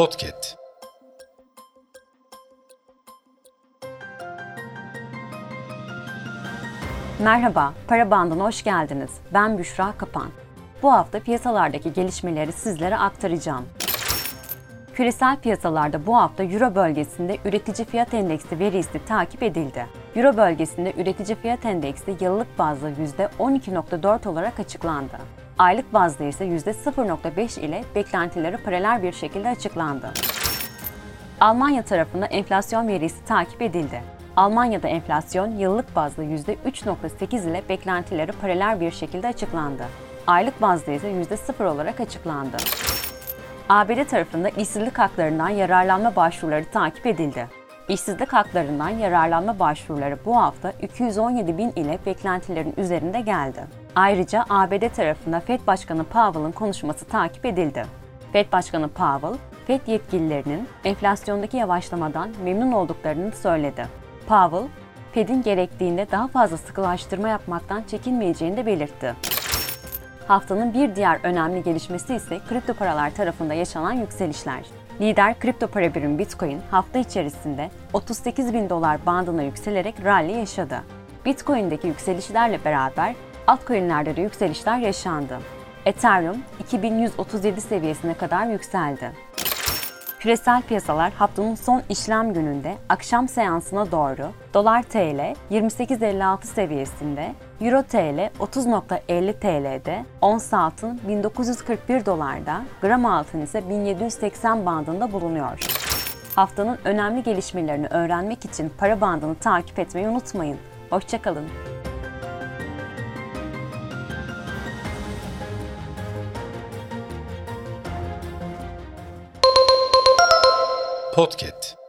Podcast. Merhaba, Para Bandı'na hoş geldiniz. Ben Büşra Kapan. Bu hafta piyasalardaki gelişmeleri sizlere aktaracağım. Küresel piyasalarda bu hafta Euro bölgesinde üretici fiyat endeksi verisi takip edildi. Euro bölgesinde üretici fiyat endeksi yıllık bazda %12.4 olarak açıklandı. Aylık bazda ise %0.5 ile beklentileri paralel bir şekilde açıklandı. Almanya tarafında enflasyon verisi takip edildi. Almanya'da enflasyon yıllık bazda %3.8 ile beklentileri paralel bir şekilde açıklandı. Aylık bazda ise %0 olarak açıklandı. ABD tarafında işsizlik haklarından yararlanma başvuruları takip edildi. İşsizlik haklarından yararlanma başvuruları bu hafta 217 bin ile beklentilerin üzerinde geldi. Ayrıca ABD tarafında Fed Başkanı Powell'ın konuşması takip edildi. Fed Başkanı Powell, Fed yetkililerinin enflasyondaki yavaşlamadan memnun olduklarını söyledi. Powell, Fed'in gerektiğinde daha fazla sıkılaştırma yapmaktan çekinmeyeceğini de belirtti. Haftanın bir diğer önemli gelişmesi ise kripto paralar tarafında yaşanan yükselişler. Lider kripto para birimi Bitcoin hafta içerisinde 38 bin dolar bandına yükselerek rally yaşadı. Bitcoin'deki yükselişlerle beraber altcoin'lerde de yükselişler yaşandı. Ethereum 2137 seviyesine kadar yükseldi. Küresel piyasalar haftanın son işlem gününde akşam seansına doğru dolar TL 28.56 seviyesinde, euro TL 30.50 TL'de, ons altın 1941 dolarda, gram altın ise 1780 bandında bulunuyor. Haftanın önemli gelişmelerini öğrenmek için para bandını takip etmeyi unutmayın. Hoşçakalın. Podcast.